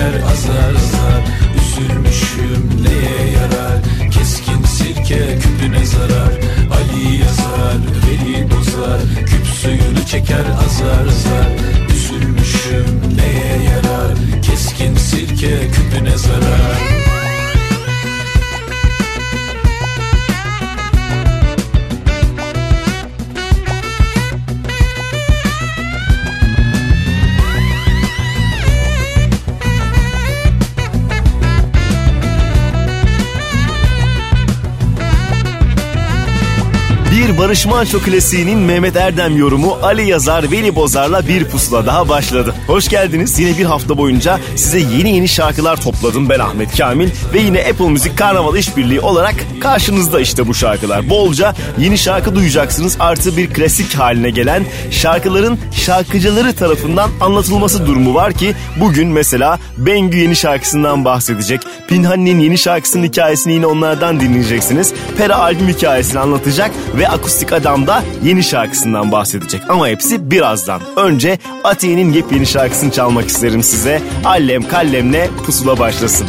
Çeker azar azar. Üzülmüşüm neye yarar? Keskin sirke küpüne zarar. Ali yazar, Veli bozar. Küp suyunu çeker azar azar. Üzülmüşüm neye yarar? Keskin sirke küpüne zarar Barış Manço klasiğinin Mehmet Erdem yorumu Ali Yazar Veli Bozar'la bir pusula daha başladı. Hoş geldiniz. Yine bir hafta boyunca size yeni yeni şarkılar topladım ben Ahmet Kamil ve yine Apple Müzik Karnaval İşbirliği olarak karşınızda işte bu şarkılar. Bolca yeni şarkı duyacaksınız. Artı bir klasik haline gelen şarkıların şarkıcıları tarafından anlatılması durumu var ki bugün mesela Bengü yeni şarkısından bahsedecek. Pinhani'nin yeni şarkısının hikayesini yine onlardan dinleyeceksiniz. Pera albüm hikayesini anlatacak ve Akustik Adam da yeni şarkısından bahsedecek. Ama hepsi birazdan. Önce Atiye'nin yepyeni şarkısını çalmak isterim size. Allem kallemle pusula başlasın.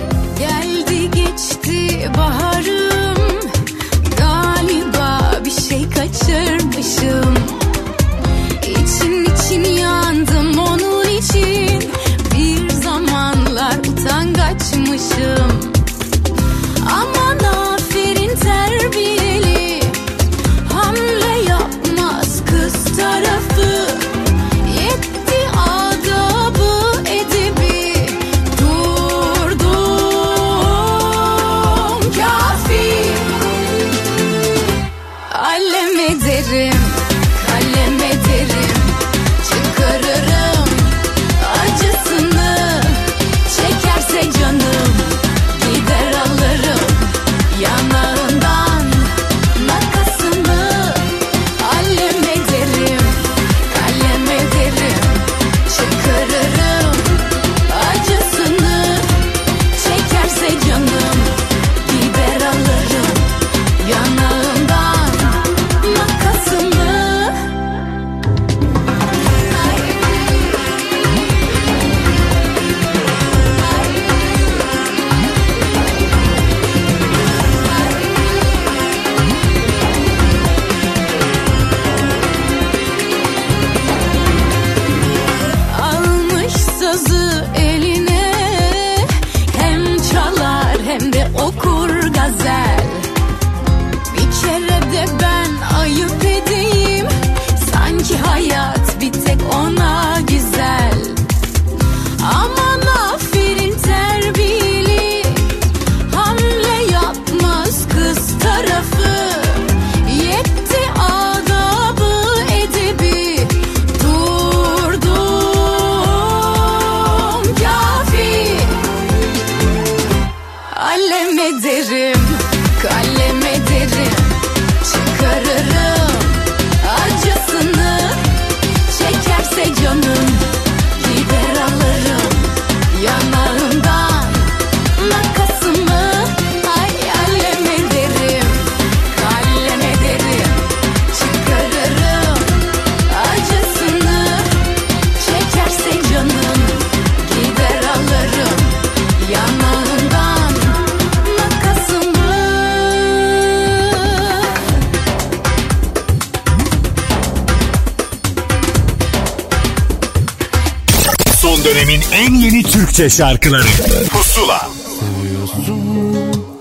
Türkçe şarkıları. Pusula. Seviyorsun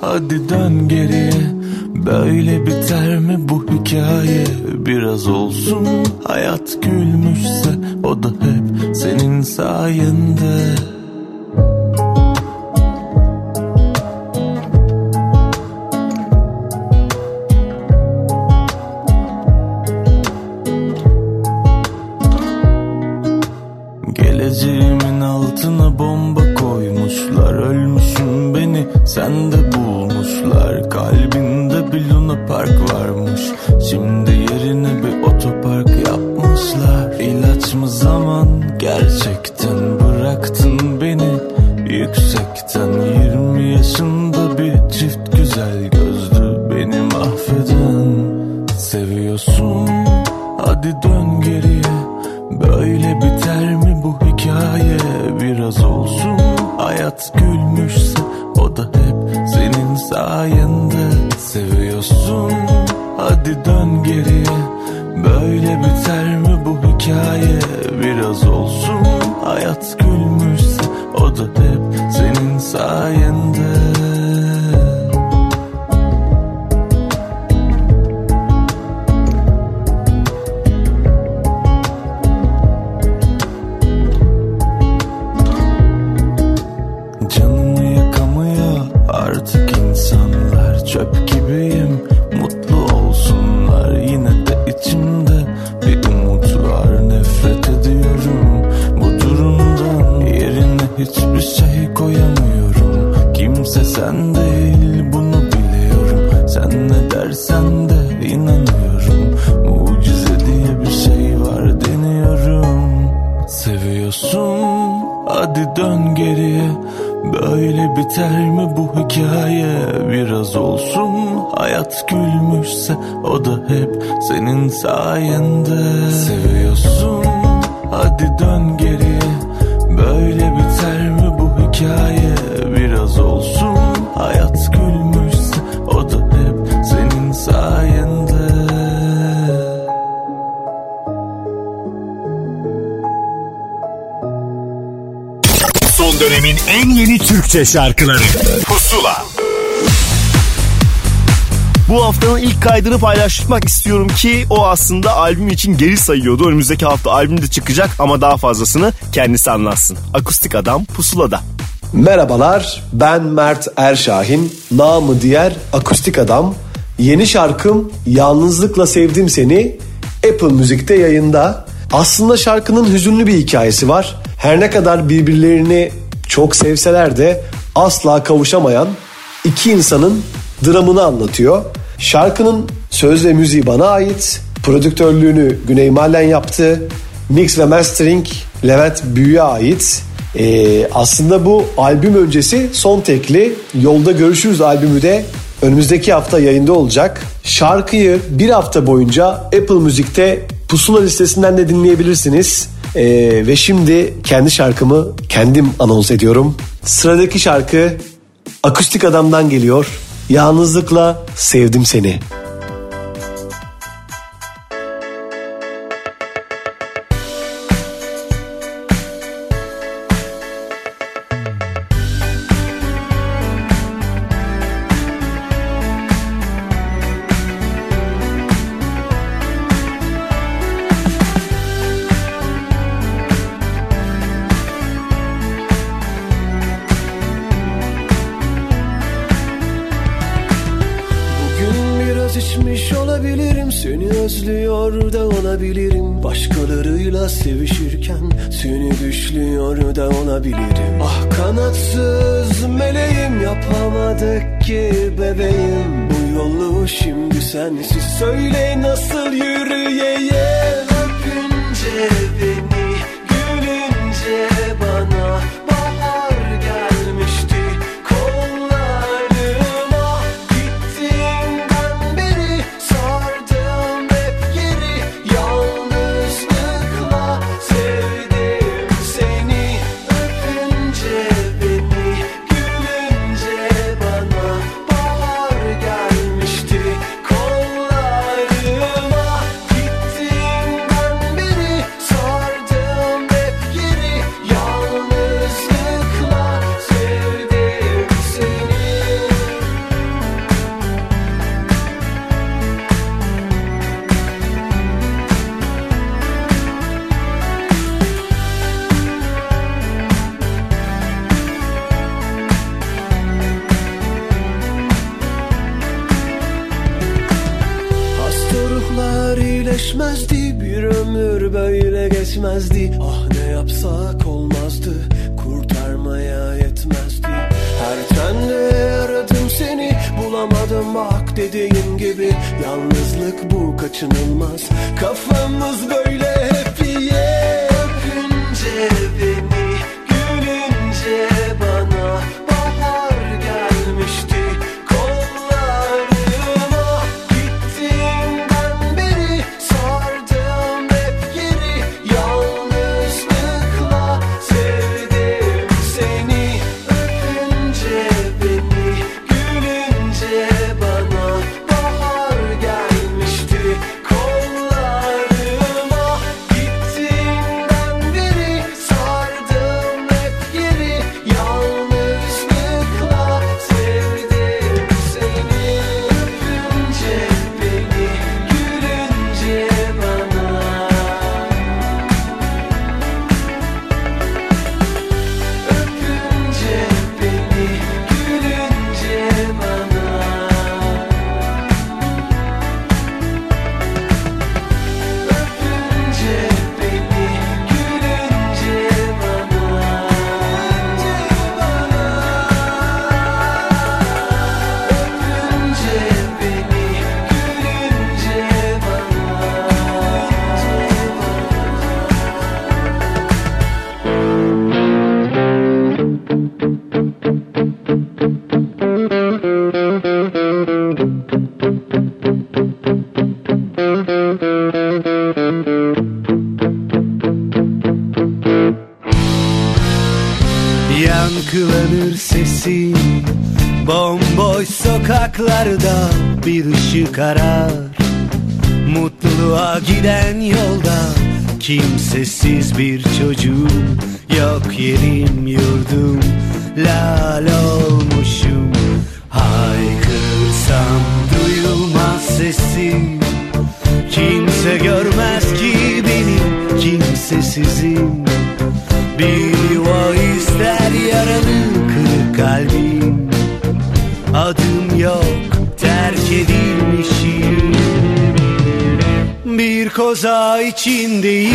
hadi dön geriye. Böyle biter mi bu hikaye? Biraz olsun hayat gülmüşse O da hep senin sayende hadi dön geriye. Böyle biter mi bu hikaye? Biraz olsun hayat gülmüşse O da hep senin sayende. Seviyorsun. Hadi dön geriye. Böyle biter mi bu hikaye en yeni Türkçe şarkıları. Pusula. Bu haftanın ilk kaydını paylaşmak istiyorum ki o aslında albüm için geri sayıyordu. Önümüzdeki hafta albüm de çıkacak ama daha fazlasını kendisi anlatsın. Akustik Adam Pusula'da. Merhabalar ben Mert Erşahin. Namı diğer akustik adam. Yeni şarkım Yalnızlıkla Sevdim Seni. Apple Müzik'te yayında. Aslında şarkının hüzünlü bir hikayesi var. Her ne kadar birbirlerini çok sevseler de asla kavuşamayan iki insanın dramını anlatıyor şarkının söz ve müziği bana ait prodüktörlüğünü Güney Mallen yaptı mix ve mastering Levent Büyü'ye ait ee, aslında bu albüm öncesi son tekli Yolda Görüşürüz albümü de önümüzdeki hafta yayında olacak. Şarkıyı bir hafta boyunca Apple Müzik'te Pusula listesinden de dinleyebilirsiniz. Ee, ve şimdi kendi şarkımı kendim anons ediyorum. Sıradaki şarkı Akustik Adam'dan geliyor. Yalnızlıkla sevdim seni. karar. Mutluluğa giden yolda Kimsesiz bir çocuğum Yok. Yerim yurdum Lal olmuşum. Haykırsam duyulmaz sesim. Kimse görmez ki beni Kimsesizim. koza içindeyim.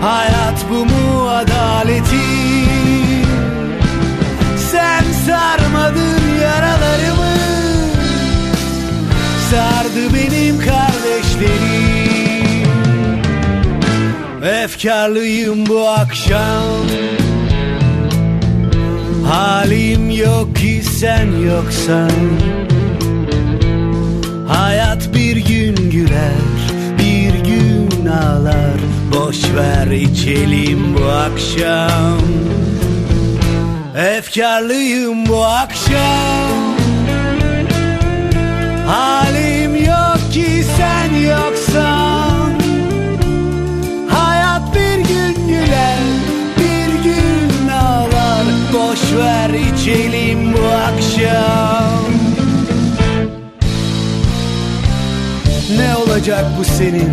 Hayat bu mu adaletin Sen sarmadın yaralarımı. Sardı benim kardeşlerim. Efkarlıyım bu akşam. Halim yok ki sen yoksan. Hayat bir gün güler bir gün ağlar. Boş ver içelim bu akşam. Efkarlıyım bu akşam. Halim yok ki sen yoksan. Hayat bir gün güler bir gün ağlar. Boş ver içelim bu akşam. olacak bu senin?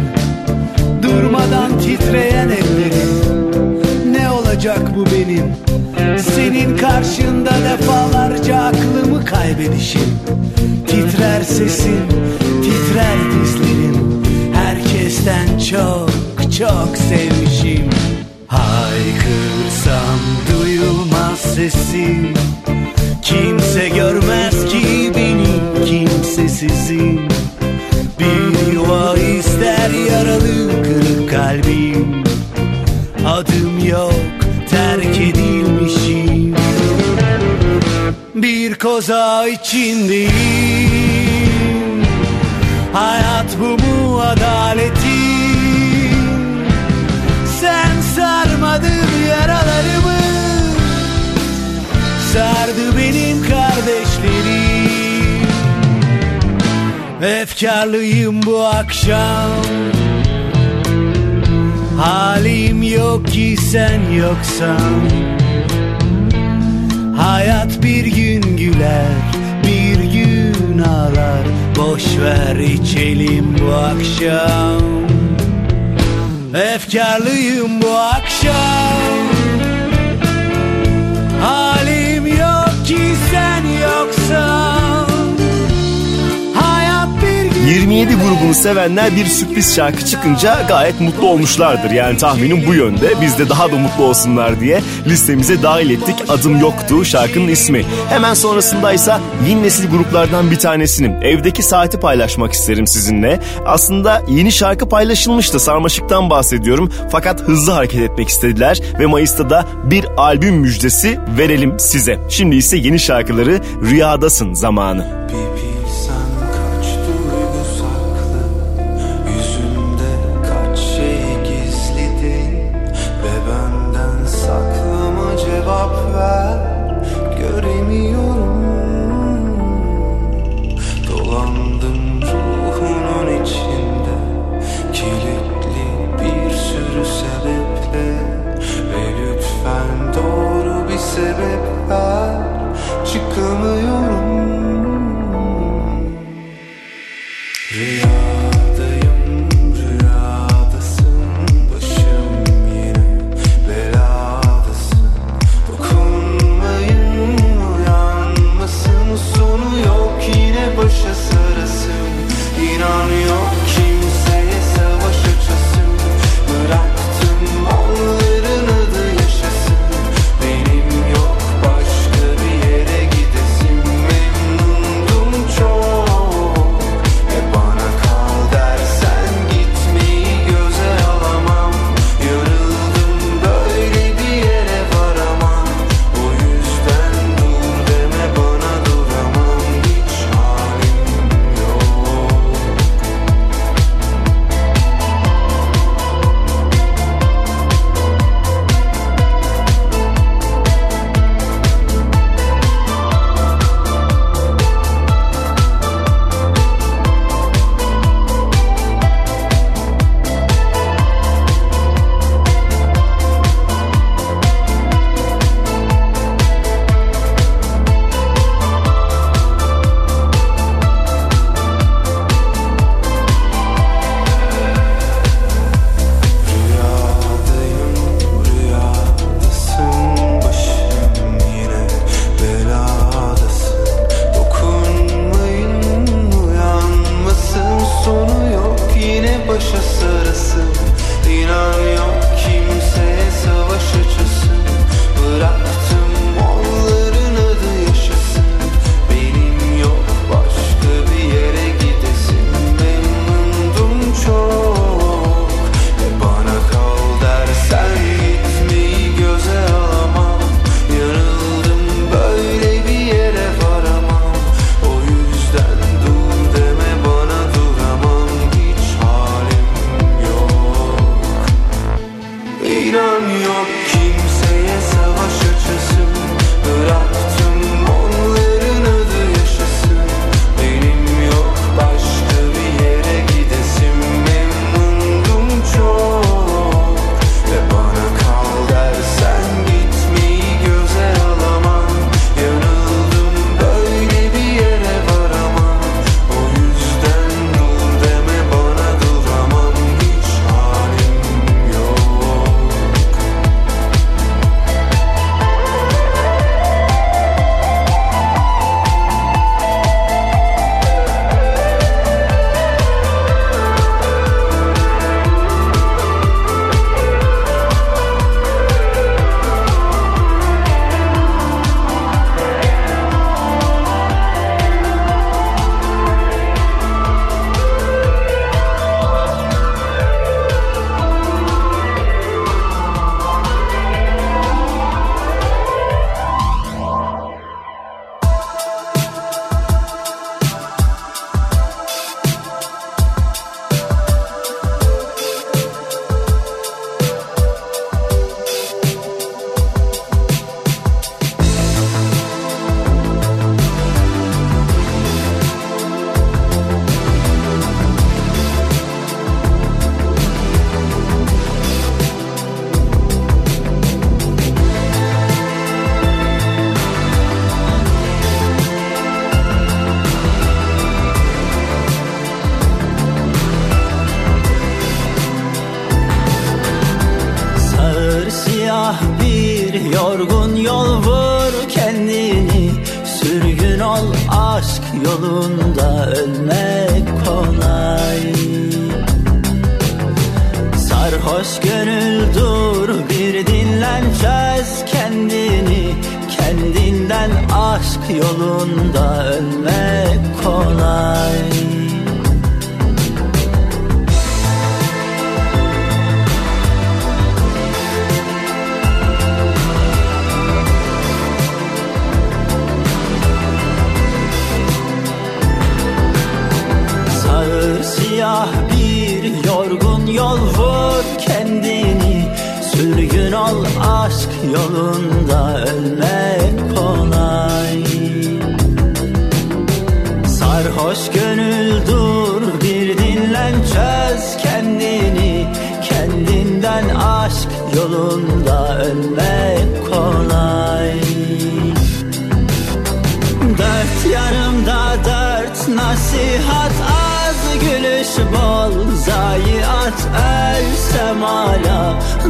Durmadan titreyen ellerin. Ne olacak bu benim? Senin karşında defalarca aklımı kaybedişim. Titrer sesin, titrer dizlerim Herkesten çok çok sevmişim. Haykırsam duyulmaz sesim. Kimse görmez ki benim kimsesizim. Bir ister yaralı kırık kalbim. Adım yok terk edilmişim. Bir koza içindeyim. Hayat bu mu adaletin Sen sarmadın yaralarımı. Sardı benim kardeşlerim Efkarlıyım bu akşam. Halim yok ki sen yoksan. Hayat bir gün güler Bir gün ağlar. Boş ver içelim bu akşam. Efkarlıyım bu akşam. Halim 27 grubunu sevenler bir sürpriz şarkı çıkınca gayet mutlu olmuşlardır. Yani tahminim bu yönde. Biz de daha da mutlu olsunlar diye listemize dahil ettik. Adım yoktu şarkının ismi. Hemen sonrasındaysa yeni nesil gruplardan bir tanesinin evdeki saati paylaşmak isterim sizinle. Aslında yeni şarkı paylaşılmıştı. Sarmaşık'tan bahsediyorum. Fakat hızlı hareket etmek istediler ve Mayıs'ta da bir albüm müjdesi verelim size. Şimdi ise yeni şarkıları Rüyadasın zamanı. Bir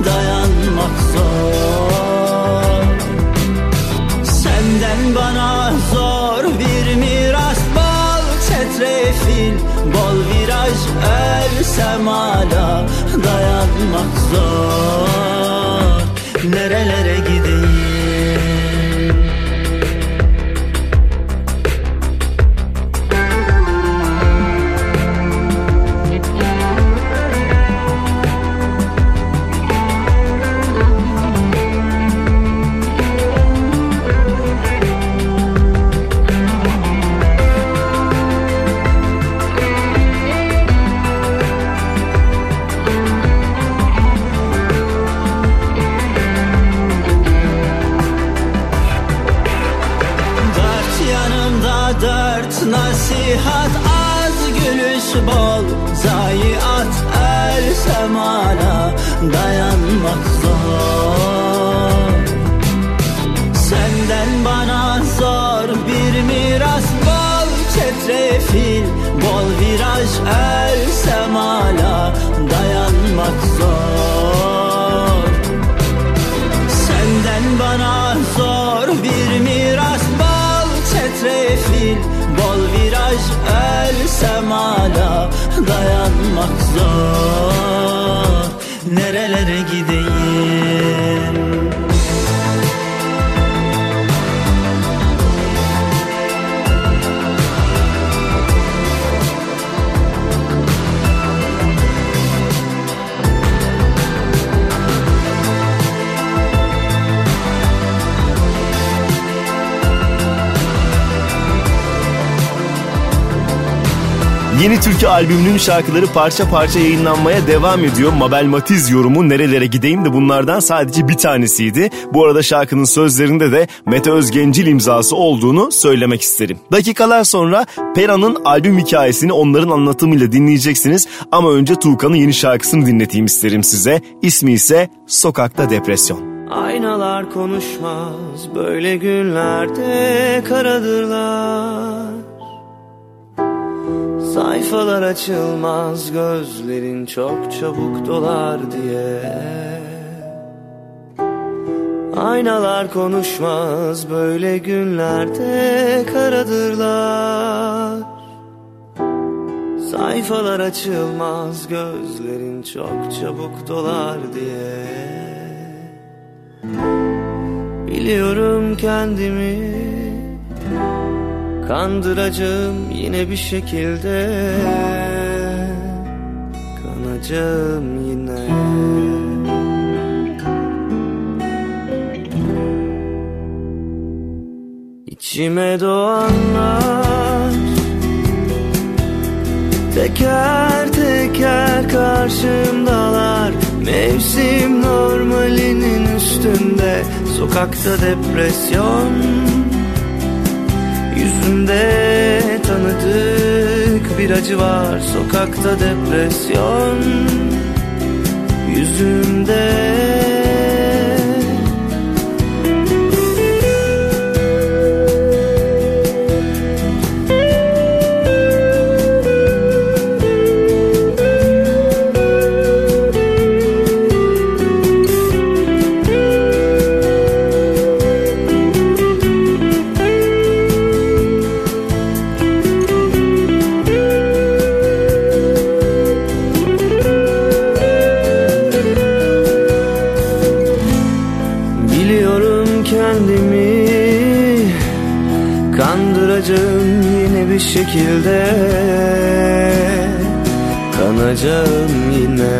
dayanmak zor. Senden bana zor bir miras bol çetrefil Bol viraj ölsem hala dayanmak zor Yeni Türkü albümünün şarkıları parça parça yayınlanmaya devam ediyor. Mabel Matiz yorumu Nerelere Gideyim de bunlardan sadece bir tanesiydi. Bu arada şarkının sözlerinde de Mete Özgencil imzası olduğunu söylemek isterim. Dakikalar sonra Pera'nın albüm hikayesini onların anlatımıyla dinleyeceksiniz. Ama önce Tuğkan'ın yeni şarkısını dinleteyim isterim size. İsmi ise Sokakta Depresyon. Aynalar konuşmaz böyle günlerde karadırlar Sayfalar açılmaz gözlerin çok çabuk dolar diye. Aynalar konuşmaz böyle günlerde karadırlar. Sayfalar açılmaz gözlerin çok çabuk dolar diye. Biliyorum kendimi Kandıracağım yine bir şekilde. Kanacağım yine. İçime doğanlar Teker teker karşımdalar. Mevsim normalinin üstünde Sokakta depresyon Yüzünde tanıdık bir acı var. Sokakta depresyon Yüzümde şekilde Kanacağım yine.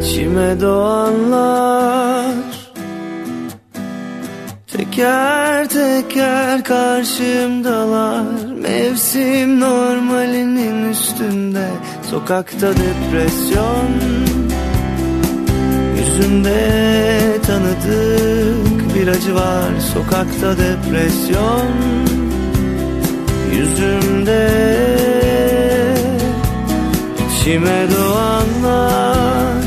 İçime doğanlar Teker teker karşımdalar. Mevsim normalinin üstünde Sokakta depresyon Yüzümde tanıdık bir var Sokakta depresyon. Yüzümde içime doğanlar.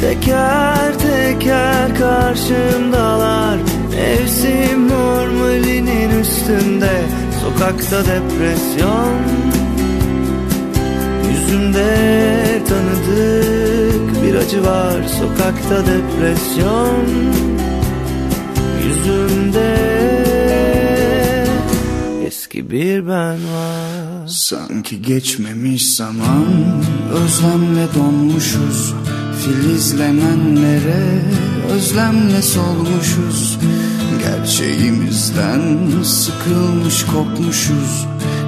Teker teker karşımdalar. Mevsim normalinin üstünde Sokakta depresyon. Yüzümde tanıdık bir acı var. Sokakta depresyon Yüzümde eski bir ben var. Sanki geçmemiş zaman Özlemle donmuşuz. Filizlenenlere Özlemle solmuşuz. Gerçeğimizden Sıkılmış kopmuşuz.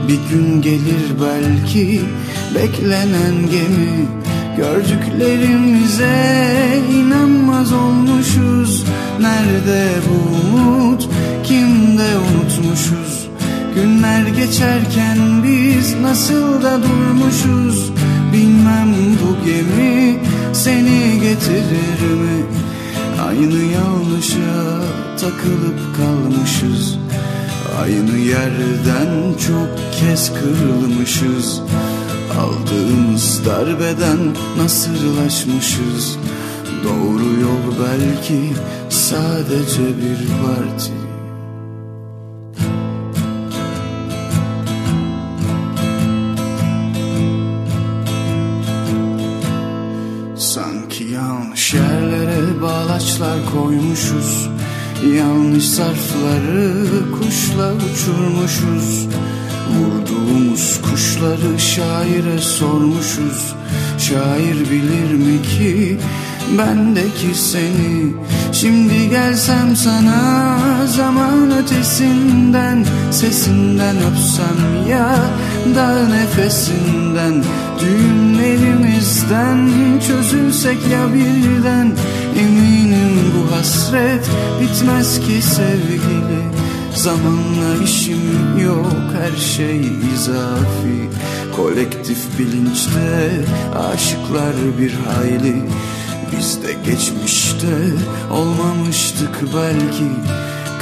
Bir gün gelir belki Beklenen gemi Gördüklerimize inanmaz olmuşuz. Nerede bu umut? Kimde unutmuşuz? Günler geçerken biz nasıl da durmuşuz? Bilmem bu gemi seni getirir mi? Aynı yanlışa takılıp kalmışız. Aynı yerden çok kez kırılmışız Aldığımız darbeden nasırlaşmışız. Doğru yol belki sadece bir parti. Sanki yanlış yerlere bağlaçlar koymuşuz. Yanlış zarfları kuşla uçurmuşuz Vurduğumuz kuşları şaire sormuşuz. Şair bilir mi ki bendeki seni? Şimdi gelsem sana zaman ötesinden Sesinden öpsem ya da nefesinden. Düğümlerimizden çözülsek ya birden Eminim bu hasret bitmez ki sevgili Zamanla işim yok her şey izafi. Kolektif bilinçte aşıklar bir hayli. Biz de geçmişte olmamıştık belki.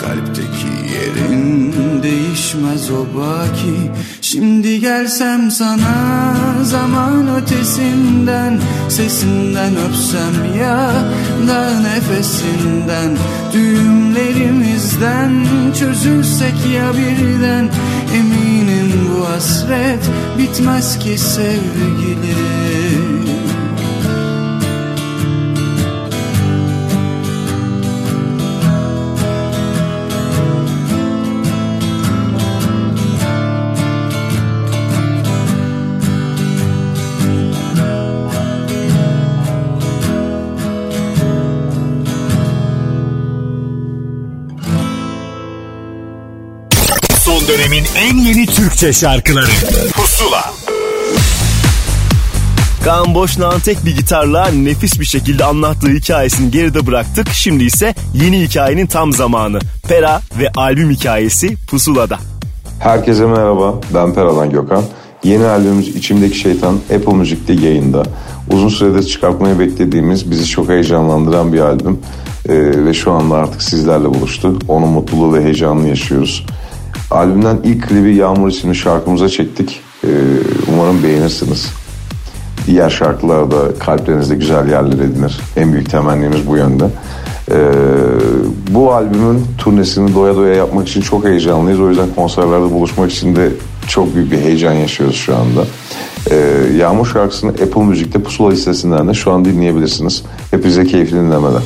Kalpteki yerin değişmez o baki Şimdi gelsem sana zaman ötesinden Sesinden öpsem ya da nefesinden. Düğümlerimizden çözülsek ya birden Eminim bu hasret bitmez ki sevgilim dönemin en yeni Türkçe şarkıları Pusula Kaan Boşnak'ın tek bir gitarla nefis bir şekilde anlattığı hikayesini geride bıraktık. Şimdi ise yeni hikayenin tam zamanı. Pera ve albüm hikayesi Pusula'da. Herkese merhaba, ben Peralan Gökhan. Yeni albümümüz İçimdeki Şeytan Apple Müzik'te yayında. Uzun süredir çıkartmayı beklediğimiz, bizi çok heyecanlandıran bir albüm. Ee, ve şu anda artık sizlerle buluştu. Onun mutluluğu ve heyecanını yaşıyoruz. Albümden ilk klibi Yağmur isimli şarkımıza çektik. Ee, umarım beğenirsiniz. Diğer şarkılar da kalplerinizde güzel yerler edinir. En büyük temennimiz bu yönde. Ee, bu albümün turnesini doya doya yapmak için çok heyecanlıyız. O yüzden konserlerde buluşmak için de çok büyük bir heyecan yaşıyoruz şu anda. Ee, Yağmur şarkısını Apple Müzik'te Pusula listesinden de şu an dinleyebilirsiniz. Hepinize keyifli dinlemeler.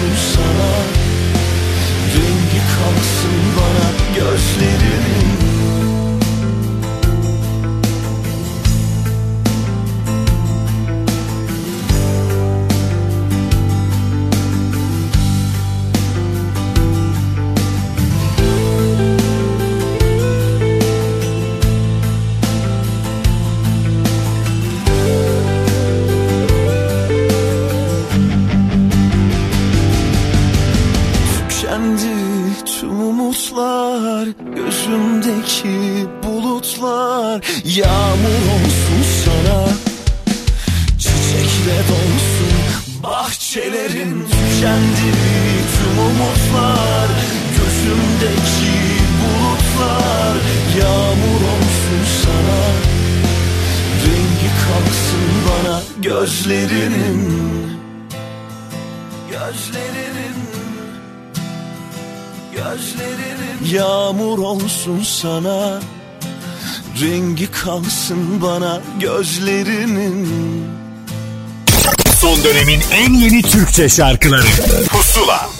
olsun sana. Rengi kalsın bana gözlerin kalsın bana gözlerinin. Son dönemin en yeni Türkçe şarkıları Pusula.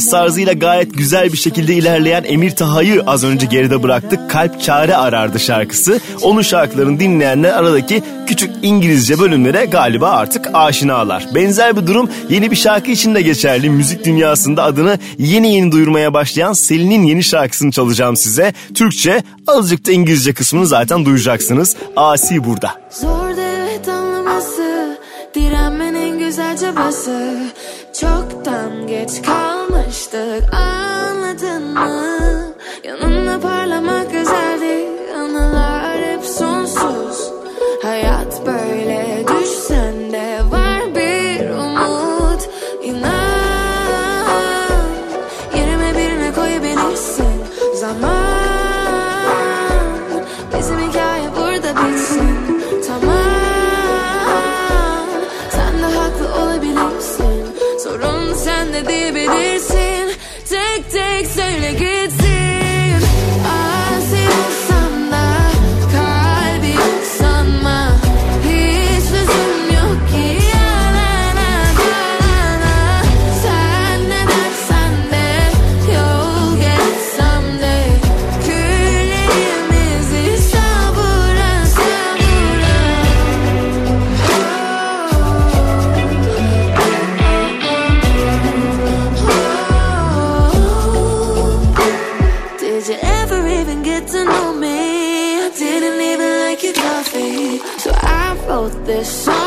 caz tarzıyla gayet güzel bir şekilde ilerleyen Emir Taha'yı az önce geride bıraktık. Kalp Çare Arardı şarkısı. Onun şarkılarını dinleyenler aradaki küçük İngilizce bölümlere galiba artık aşinalar. Benzer bir durum yeni bir şarkı için de geçerli. Müzik dünyasında adını yeni yeni duyurmaya başlayan Selin'in yeni şarkısını çalacağım size. Türkçe, azıcık da İngilizce kısmını zaten duyacaksınız. Asi burada. Zor devlet anlaması, direnmenin güzelce bası. Çoktan geç kal anlaştık anladın mı? this.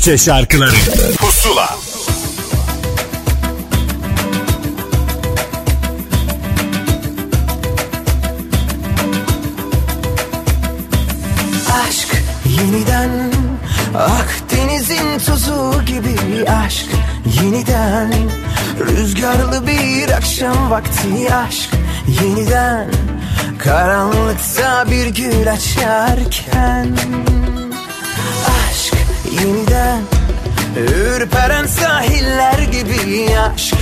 Türkçe şarkıları. Pusula. Aşk yeniden Akdeniz'in tuzu gibi aşk yeniden. Rüzgarlı bir akşam vakti aşk yeniden. Karanlıkta bir gül açarken. Yeniden Ürperen sahiller gibi aşk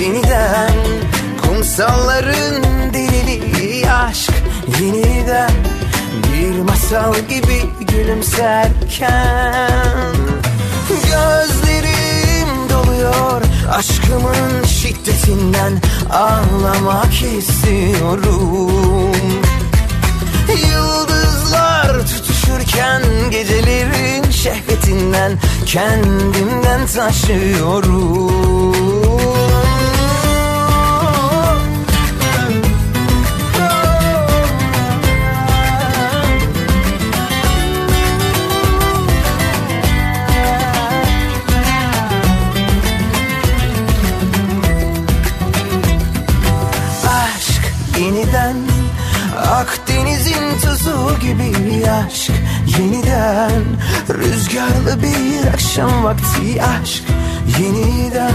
yeniden Kumsalların deliliği aşk yeniden Bir masal gibi gülümserken Gözlerim doluyor aşkımın şiddetinden Ağlamak istiyorum. Yıldızlar tutuşurken gecelerin şehvetinden Kendimden taşıyorum. Aşk yeniden Akdeniz'in tuzu gibi aşk Yeniden Rüzgarlı bir akşam vakti aşk Yeniden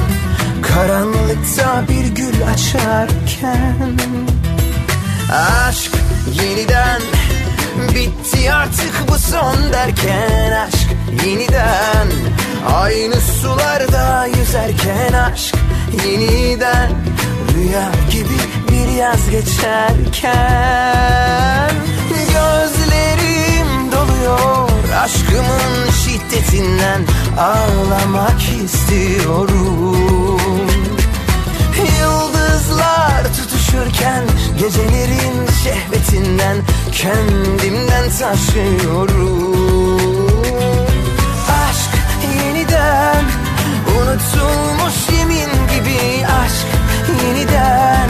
Karanlıkta bir gül açarken. Aşk yeniden Bitti artık bu son derken aşk yeniden Aynı sularda yüzerken aşk yeniden Rüya gibi bir yaz geçerken Gözlerim doluyor aşkımın şiddetinden Ağlamak istiyorum. Yıldızlar tutuşurken Gecelerin şehvetinden Kendimden taşıyorum. Aşk yeniden Unutulmuş yemin gibi aşk yeniden.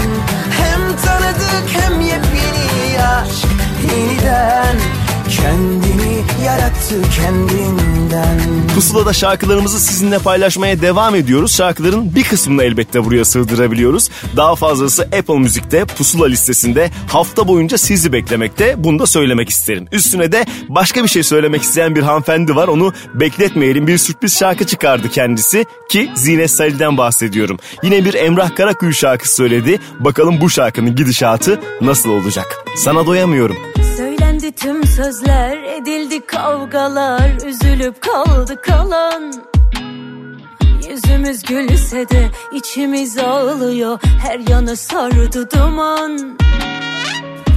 Hem tanıdık hem yepyeni aşk. Yeniden Kendini yarattı kendinden Pusula'da şarkılarımızı sizinle paylaşmaya devam ediyoruz. Şarkıların bir kısmını elbette buraya sığdırabiliyoruz. Daha fazlası Apple Müzik'te Pusula listesinde hafta boyunca sizi beklemekte. Bunu da söylemek isterim. Üstüne de başka bir şey söylemek isteyen bir hanımefendi var. Onu bekletmeyelim. Bir sürpriz şarkı çıkardı kendisi ki Zine Salih'den bahsediyorum. Yine bir Emrah Karakuyu şarkısı söyledi. Bakalım bu şarkının gidişatı nasıl olacak? Sana doyamıyorum. Söylendi tüm sözler, edildi kavgalar, üzülüp kaldı kalan. Yüzümüz gülse de içimiz ağlıyor, her yanı sardı duman.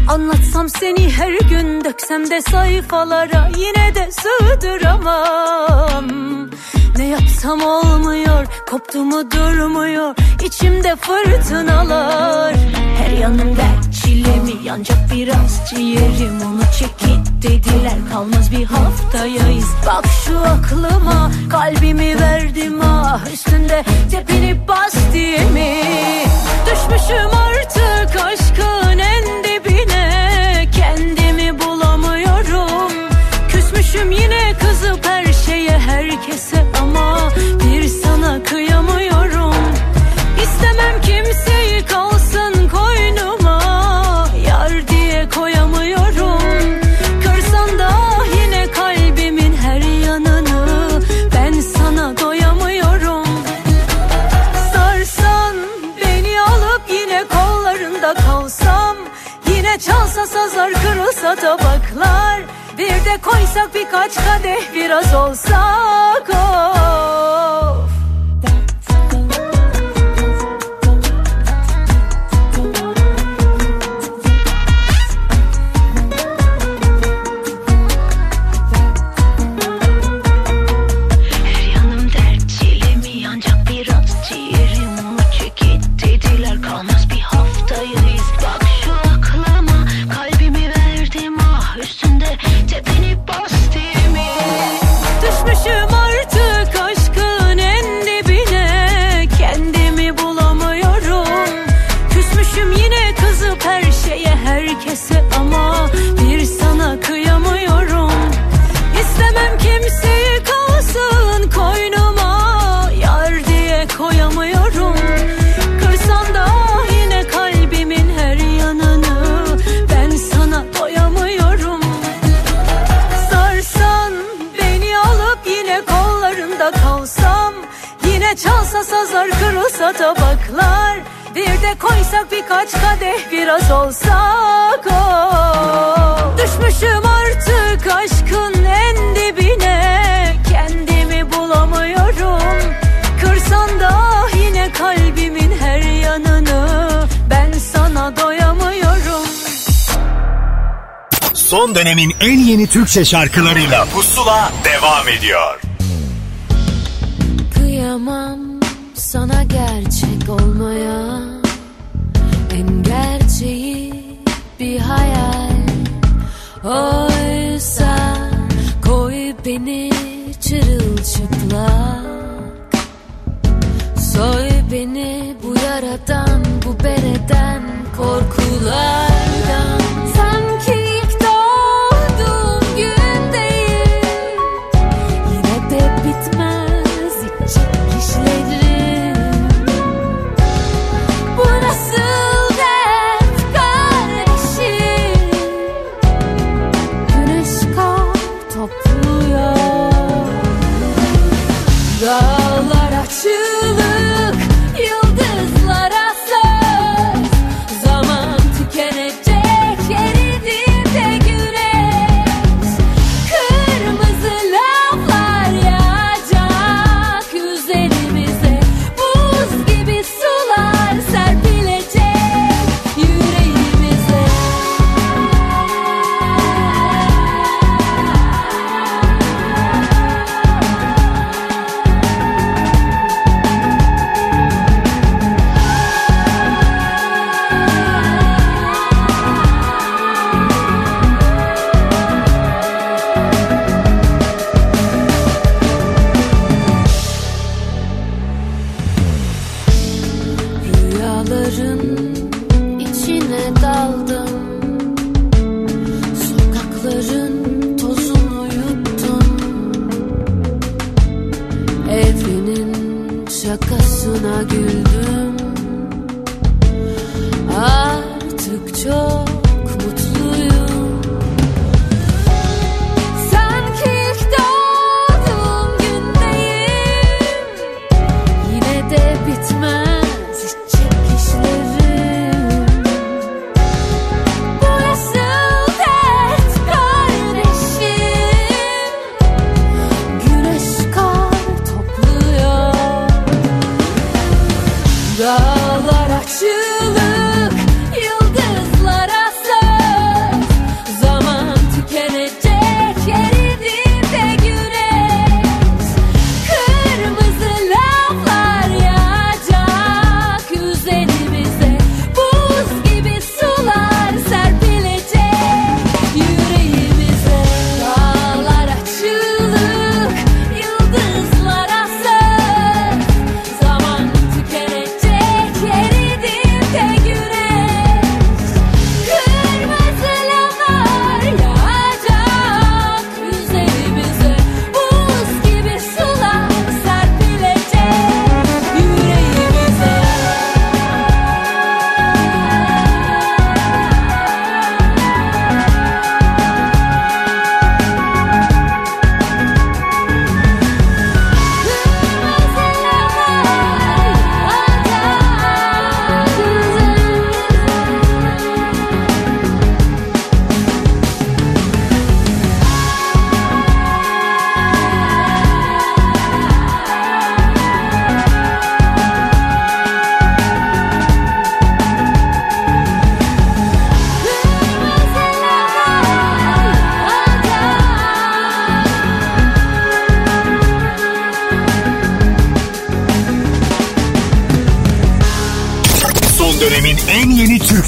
Anlatsam seni her gün döksem de sayfalara yine de sığdıramam. Ne yapsam olmuyor, koptu mu durmuyor, içimde fırtınalar. Her yanım dert çilemi, yancak biraz ciğerim onu çekit dediler. Kalmaz bir haftayayız, bak şu aklıma, kalbimi verdim ah üstünde tepinip bas diye mi? Düşmüşüm artık aşkın sana kıyamıyorum. İstemem kimseyi kalsın koynuma yar diye koyamıyorum. Kırsan da yine kalbimin her yanını ben sana doyamıyorum. Sarsan beni alıp yine kollarında kalsam Yine çalsa sazlar kırılsa tabaklar Bir de koysak birkaç kadeh biraz olsak of Türkçe şarkılarıyla Pusula devam ediyor. Kıyamam sana gerçek olmaya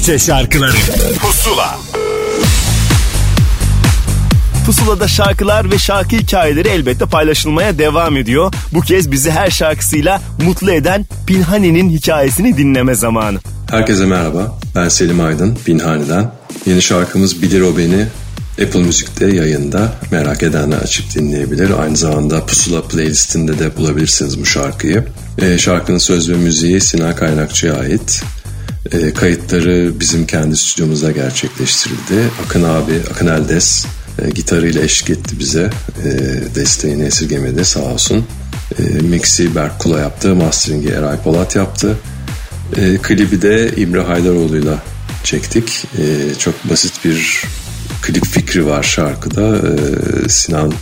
Türkçe şarkıları Pusula Pusula'da şarkılar ve şarkı hikayeleri elbette paylaşılmaya devam ediyor. Bu kez bizi her şarkısıyla mutlu eden Pinhani'nin hikayesini dinleme zamanı. Herkese merhaba, ben Selim Aydın, Pinhani'den. Yeni şarkımız Bilir O Beni Apple Müzik'te yayında merak edenler açıp dinleyebilir. Aynı zamanda Pusula playlistinde de bulabilirsiniz bu şarkıyı. E, şarkının söz ve müziği Sinan Kaynakçı'ya ait. E, kayıtları bizim kendi stüdyomuzda gerçekleştirildi. Akın abi, Akın Eldes e, gitarıyla eşlik etti bize. E, desteğini esirgemedi sağ olsun. E, mixi Berk Kula yaptı, masteringi Eray Polat yaptı. E, klibi de İmre Haydaroğlu'yla çektik. E, çok basit bir klip fikri var şarkıda. E, Sinan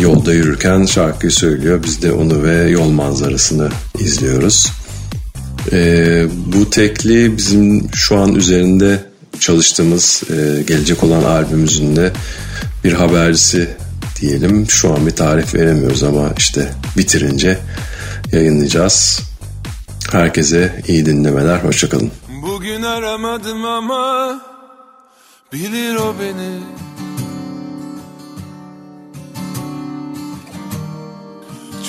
yolda yürürken şarkıyı söylüyor. Biz de onu ve yol manzarasını izliyoruz. E, bu tekli bizim şu an üzerinde çalıştığımız e, gelecek olan albümümüzün de bir habercisi diyelim. Şu an bir tarih veremiyoruz ama işte bitirince yayınlayacağız. Herkese iyi dinlemeler, hoşçakalın. Bugün aramadım ama bilir o beni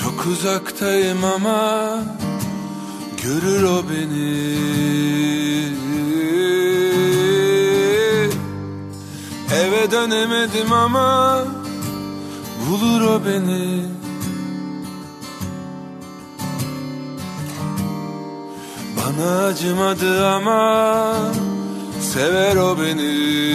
Çok uzaktayım ama görür o beni. Eve dönemedim ama bulur o beni. Bana acımadı ama sever o beni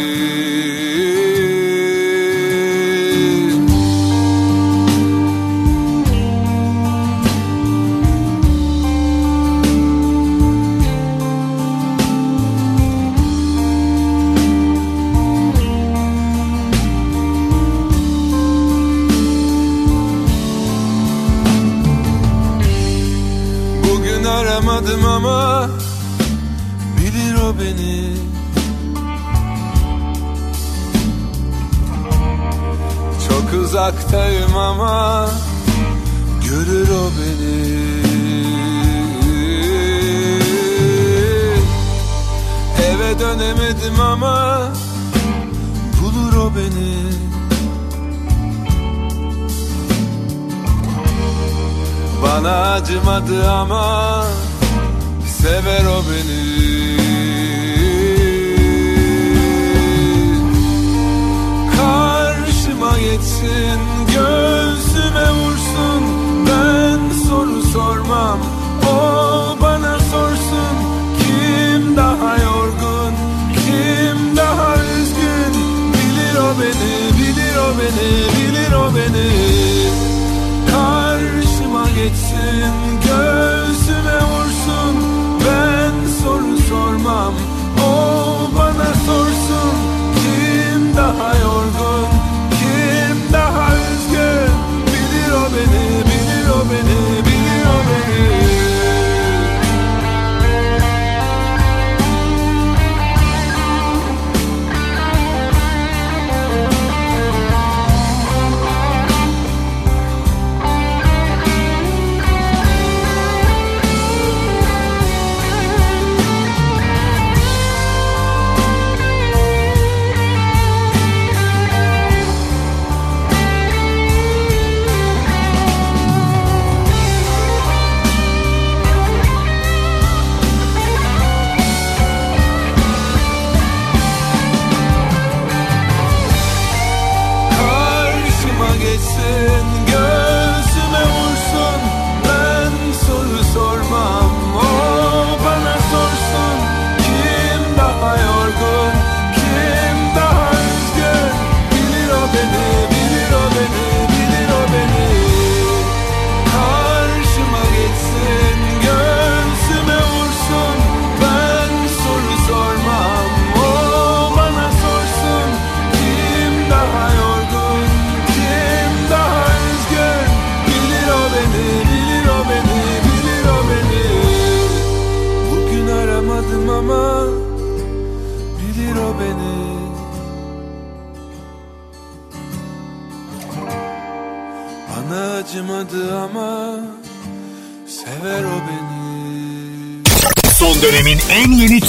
aramadım ama bilir o beni. Çok uzaktayım ama görür o beni. Eve dönemedim ama bulur o beni. Bana acımadı ama sever o beni. Karşıma geçsin göğsüme vursun. Ben soru sormam o bana sorsun. Kim daha yorgun kim daha üzgün? Bilir o beni bilir o beni bilir o beni sormam. O bana sorsun Kim daha yorgun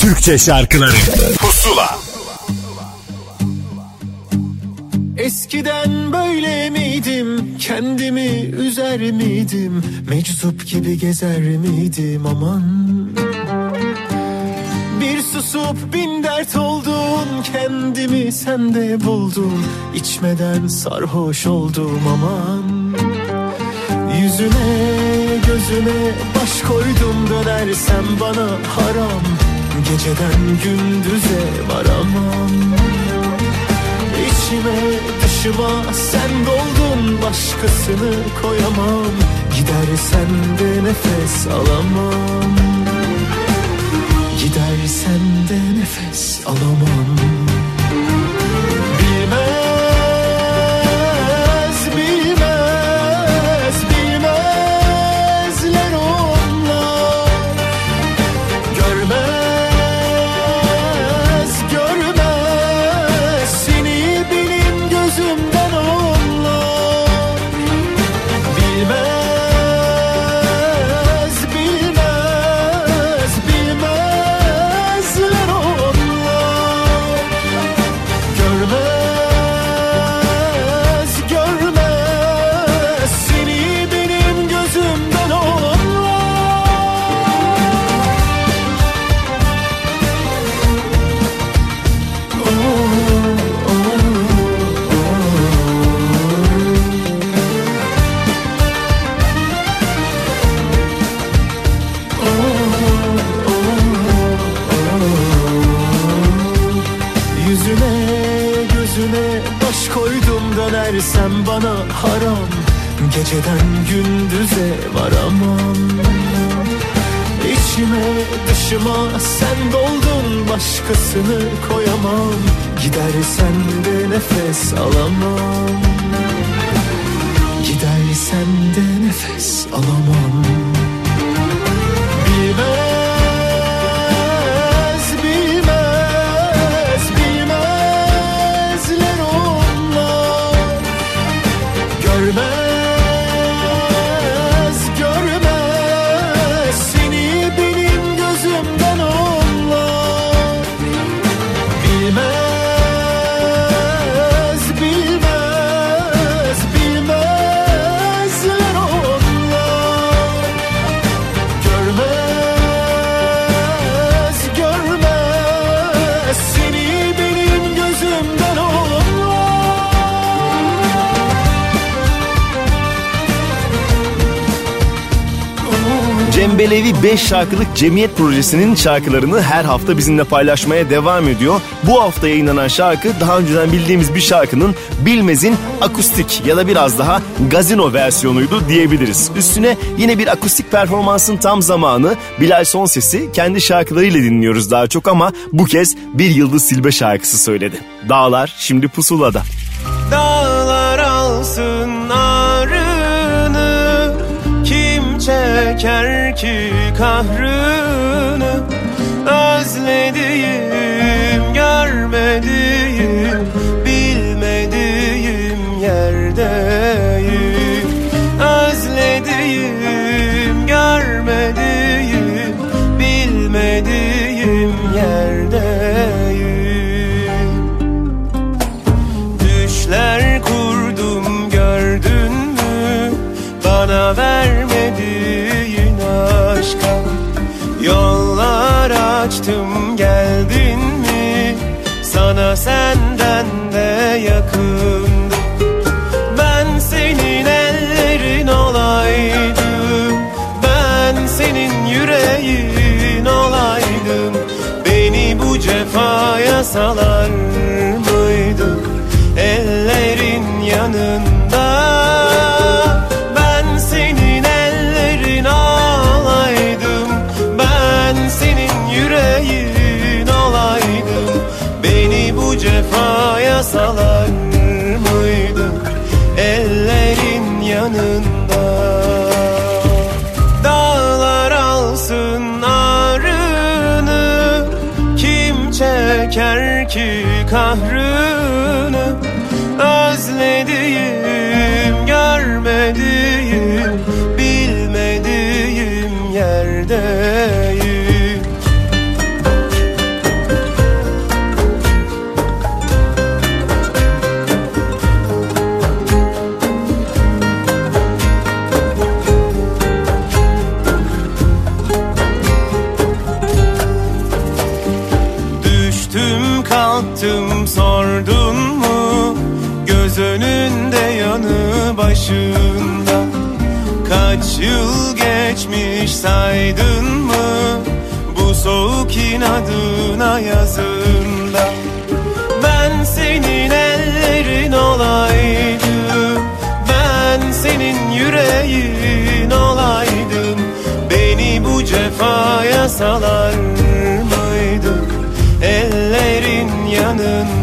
Türkçe şarkıları. Pusula. Eskiden böyle miydim? Kendimi üzer miydim? Meczup gibi gezer miydim? Aman? Bir susup bin dert oldum. Kendimi sende buldum. İçmeden sarhoş oldum. Aman. Yüzüne gözüne baş koydum. Dönersem bana haram Geceden gündüze varamam. İçime dışıma sen doldun Başkasını koyamam. Gidersen de nefes alamam. Gidersen de nefes alamam 5 şarkılık Cemiyet Projesi'nin şarkılarını her hafta bizimle paylaşmaya devam ediyor. Bu hafta yayınlanan şarkı daha önceden bildiğimiz bir şarkının Bilmez'in akustik ya da biraz daha gazino versiyonuydu diyebiliriz. Üstüne yine bir akustik performansın tam zamanı Bilal Sonses'i kendi şarkılarıyla dinliyoruz daha çok ama bu kez bir Yıldız Silbe şarkısı söyledi. Dağlar şimdi pusulada. Çeker ki kahrını Özlediğim, görmediğim Bilmediğim yerdeyim. Özlediğim, görmediğim Bilmediğim yerdeyim. Düşler kurdum gördün mü? Bana vermediğin Yollar açtım geldin mi? Sana senden de yakındım Ben senin ellerin olaydım. Ben senin yüreğin olaydım. Beni bu cefaya salar mıydın ki Saydın mı? Bu soğuk inadına yazında. Ben senin ellerin olaydım. Ben senin yüreğin olaydım. Beni bu cefaya salar mıydın? Ellerin yanında.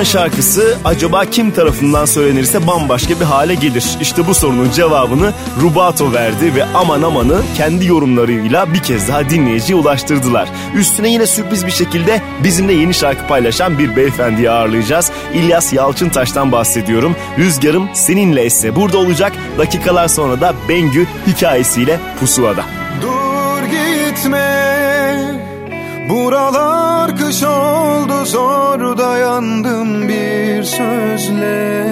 Duman şarkısı acaba kim tarafından söylenirse bambaşka bir hale gelir. İşte bu sorunun cevabını Rubato verdi ve aman amanı kendi yorumlarıyla bir kez daha dinleyiciye ulaştırdılar. Üstüne yine sürpriz bir şekilde bizimle yeni şarkı paylaşan bir beyefendiyi ağırlayacağız. İlyas Yalçıntaş'tan bahsediyorum. Rüzgarım seninle esse burada olacak. Dakikalar sonra da Bengü hikayesiyle Pusula'da. Dur gitme Buralar kış oldu zor dayandım bir sözle.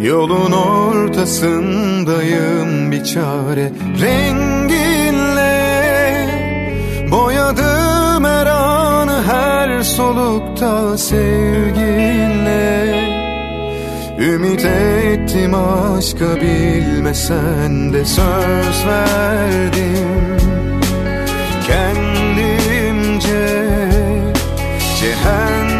Yolun ortasındayım bir çare renginle. Boyadım her anı her solukta sevginle. Ümit ettim aşka bilmesen de söz verdim. Kendimce 也很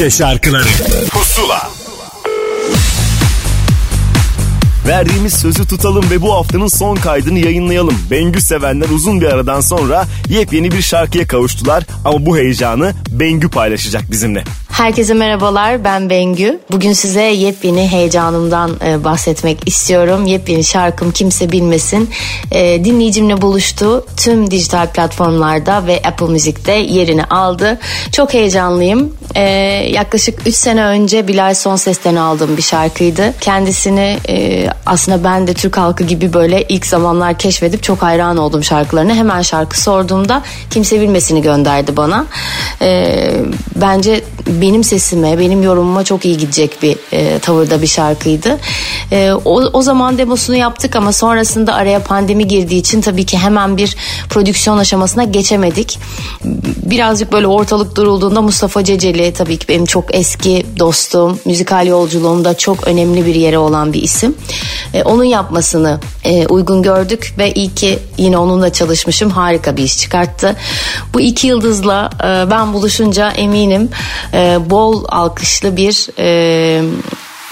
Türkçe şarkıları Pusula Verdiğimiz sözü tutalım ve bu haftanın son kaydını yayınlayalım. Bengü sevenler uzun bir aradan sonra yepyeni bir şarkıya kavuştular ama bu heyecanı Bengü paylaşacak bizimle. Herkese merhabalar ben Bengü. Bugün size yepyeni heyecanımdan e, bahsetmek istiyorum. Yepyeni şarkım Kimse Bilmesin. E, dinleyicimle buluştu. Tüm dijital platformlarda ve Apple Müzik'te yerini aldı. Çok heyecanlıyım. E, yaklaşık 3 sene önce Bilal Son Ses'ten aldığım bir şarkıydı. Kendisini aslında ben de Türk halkı gibi böyle ilk zamanlar keşfedip çok hayran oldum şarkılarına. Hemen şarkı sorduğumda Kimse Bilmesin'i gönderdi bana. Bence benim sesime, benim yorumuma çok iyi gidecek bir e, tavırda bir şarkıydı. E, o, o zaman demosunu yaptık ama sonrasında araya pandemi girdiği için tabii ki hemen bir prodüksiyon aşamasına geçemedik. Birazcık böyle ortalık durulduğunda Mustafa Ceceli tabii ki benim çok eski dostum, müzikal yolculuğumda çok önemli bir yere olan bir isim. E, onun yapmasını e, uygun gördük ve iyi ki yine onunla çalışmışım. Harika bir iş çıkarttı. Bu iki yıldızla e, ben buluşunca eminim e, bol alkışlı bir e,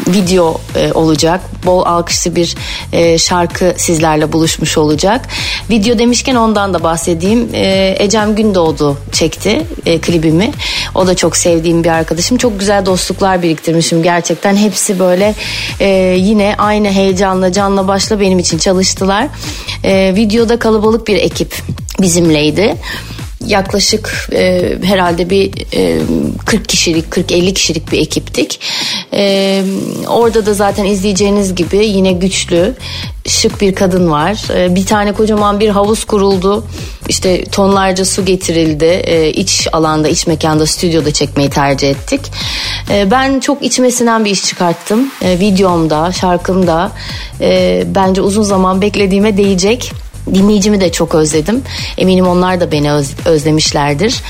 video e, olacak. Bol alkışlı bir e, şarkı sizlerle buluşmuş olacak. Video demişken ondan da bahsedeyim. E, Ecem Gündoğdu çekti e, klibimi. O da çok sevdiğim bir arkadaşım. Çok güzel dostluklar biriktirmişim gerçekten. Hepsi böyle e, yine aynı heyecanla canla başla benim için çalıştılar. E, videoda kalabalık bir ekip bizimleydi yaklaşık e, herhalde bir e, 40 kişilik 40-50 kişilik bir ekiptik. E, orada da zaten izleyeceğiniz gibi yine güçlü şık bir kadın var. E, bir tane kocaman bir havuz kuruldu. İşte tonlarca su getirildi. E, iç alanda, iç mekanda, stüdyoda çekmeyi tercih ettik. E, ben çok içmesinden bir iş çıkarttım. E, videomda, şarkımda. E, bence uzun zaman beklediğime değecek. Dinleyicimi de çok özledim. Eminim onlar da beni öz, özlemişlerdir.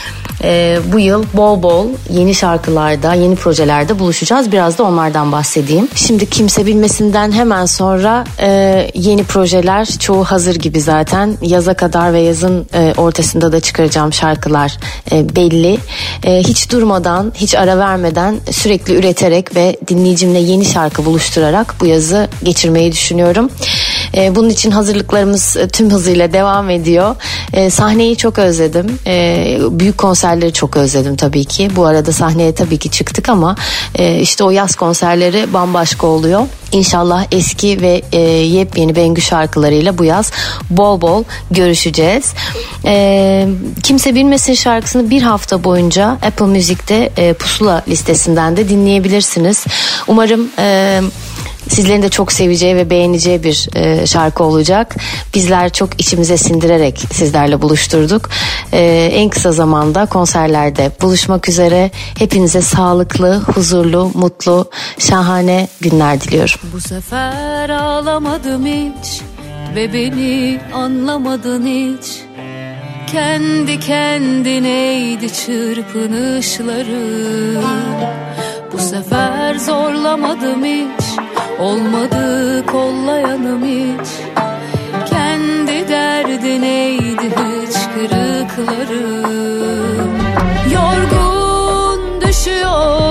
Ee, bu yıl bol bol yeni şarkılarda, yeni projelerde buluşacağız. Biraz da onlardan bahsedeyim. Şimdi kimse bilmesinden hemen sonra e, yeni projeler çoğu hazır gibi zaten. Yaza kadar ve yazın e, ortasında da çıkaracağım şarkılar e, belli. E, hiç durmadan, hiç ara vermeden sürekli üreterek ve dinleyicimle yeni şarkı buluşturarak bu yazı geçirmeyi düşünüyorum. E, bunun için hazırlıklarımız e, tüm hızıyla devam ediyor. E, sahneyi çok özledim. E, büyük konserleri çok özledim tabii ki. Bu arada sahneye tabii ki çıktık ama e, işte o yaz konserleri bambaşka oluyor. İnşallah eski ve e, yepyeni Bengü şarkılarıyla bu yaz bol bol görüşeceğiz. E, Kimse Bilmesin şarkısını bir hafta boyunca Apple Müzik'te e, pusula listesinden de dinleyebilirsiniz. Umarım... E, Sizlerin de çok seveceği ve beğeneceği bir e, şarkı olacak. Bizler çok içimize sindirerek sizlerle buluşturduk. E, en kısa zamanda konserlerde buluşmak üzere. Hepinize sağlıklı, huzurlu, mutlu, şahane günler diliyorum. Bu sefer ağlamadım hiç ve beni anlamadın hiç. Kendi kendineydi çırpınışları Bu sefer zorlamadım hiç Olmadı kollayanım hiç. Kendi derdineydi hıçkırıklarım Yorgun düşüyor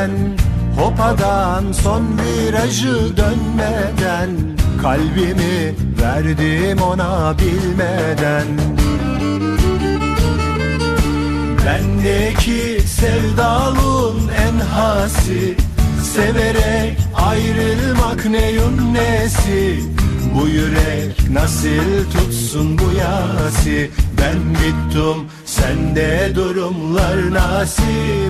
önceden Hopadan son virajı dönmeden Kalbimi verdim ona bilmeden. Bendeki sevdalın en hasi Severek ayrılmak neyin nesi? Bu yürek nasıl tutsun bu yasi Ben bittim sende durumlar nasi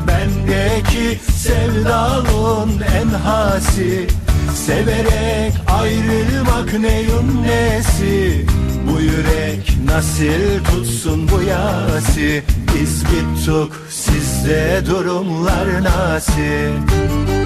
Bendeki sevdalın en hasi Severek ayrılmak neyin nesi? Bu yürek nasıl tutsun bu yasi? Biz bittik sizde durumlar nasıl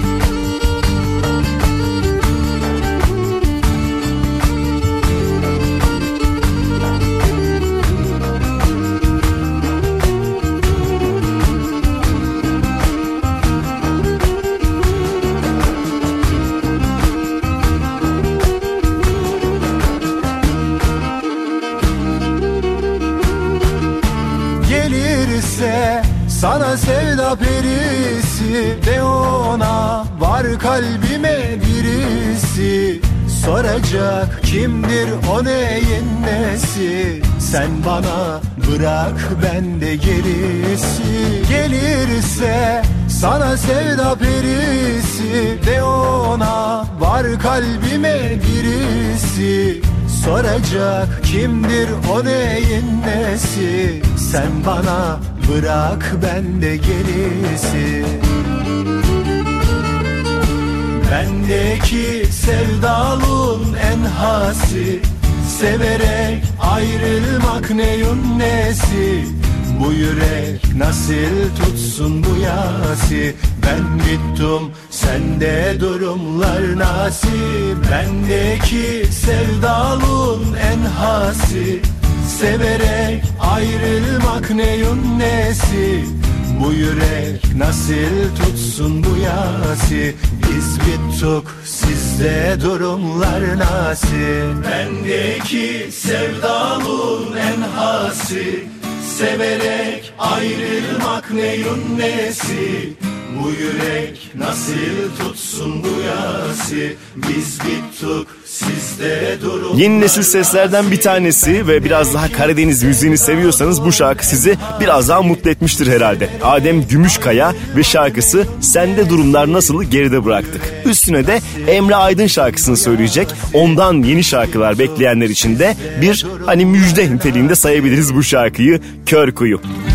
sana sevda perisi De ona var kalbime birisi. Soracak kimdir o neyin nesi? Sen bana bırak ben de gerisi. Gelirse sana sevda perisi De ona var kalbime birisi. Soracak kimdir o neyin nesi? Sen bana bırak ben de gerisi. Bendeki sevdalın en hasi Severek ayrılmak neyin nesi? Bu yürek nasıl tutsun bu yasi Ben bittim sende durumlar nasi? Bendeki sevdalın en hasi Severek ayrılmak neyin nesi Bu yürek nasıl tutsun bu yasi? Biz bittik sizde durumlar nasıl Bendeki sevdalın en hasi Severek ayrılmak neyin nesi Bu yürek nasıl tutsun bu yasi Biz bittik sizde durumlar Yeni nesil seslerden bir tanesi ve biraz daha Karadeniz müziğini seviyorsanız bu şarkı sizi biraz daha mutlu etmiştir herhalde. Adem Gümüşkaya ve şarkısı Sende Durumlar Nasıl'ı geride bıraktık. Üstüne de Emre Aydın şarkısını söyleyecek. Ondan yeni şarkılar bekleyenler için de bir hani müjde niteliğinde sayabiliriz bu şarkıyı Kör Kuyu. Son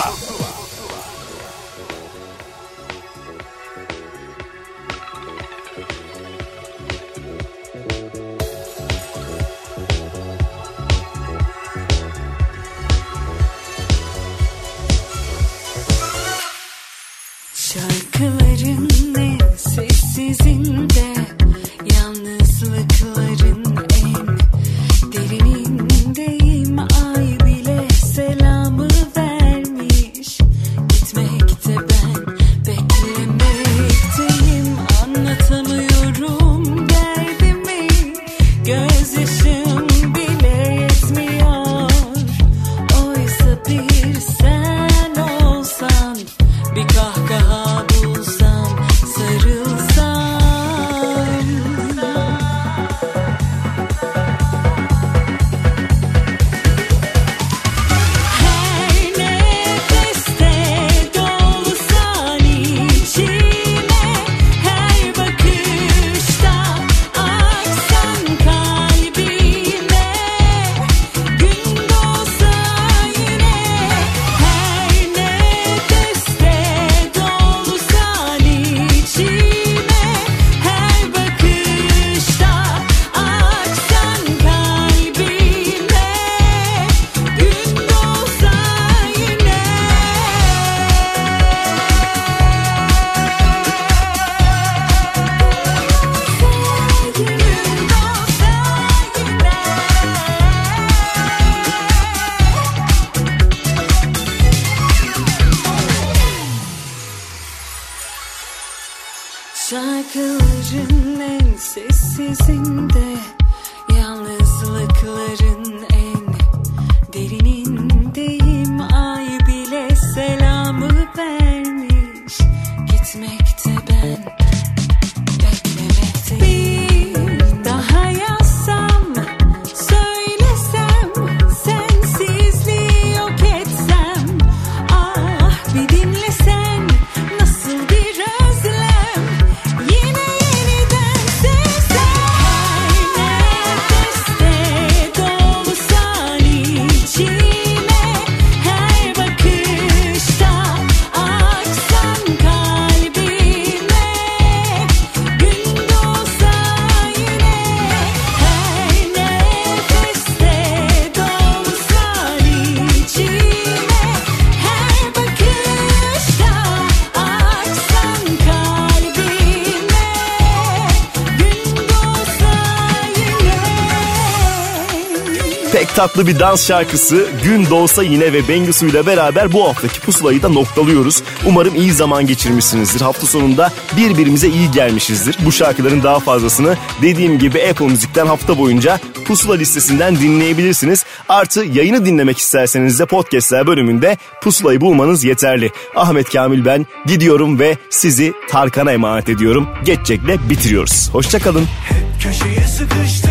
tatlı bir dans şarkısı Gün Doğsa Yine ve Bengüsü ile beraber bu haftaki pusulayı da noktalıyoruz. Umarım iyi zaman geçirmişsinizdir. Hafta sonunda birbirimize iyi gelmişizdir. Bu şarkıların daha fazlasını dediğim gibi Apple Müzik'ten hafta boyunca pusula listesinden dinleyebilirsiniz. Artı yayını dinlemek isterseniz de podcastler bölümünde pusulayı bulmanız yeterli. Ahmet Kamil ben gidiyorum ve sizi Tarkan'a emanet ediyorum. Geçecekle bitiriyoruz. Hoşçakalın. Hep köşeye sıkıştım.